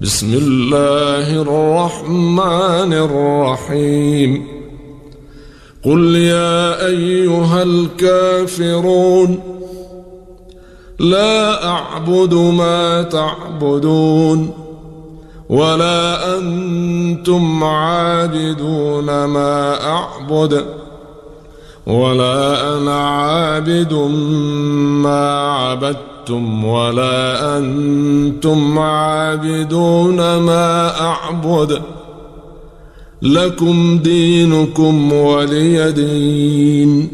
بسم الله الرحمن الرحيم. قل يا أيها الكافرون لا أعبد ما تعبدون ولا أنتم عابدون ما أعبد ولا أنا عابد ما عبدتم ولا أنتم عابدون ما أعبد. لكم دينكم ولي دين.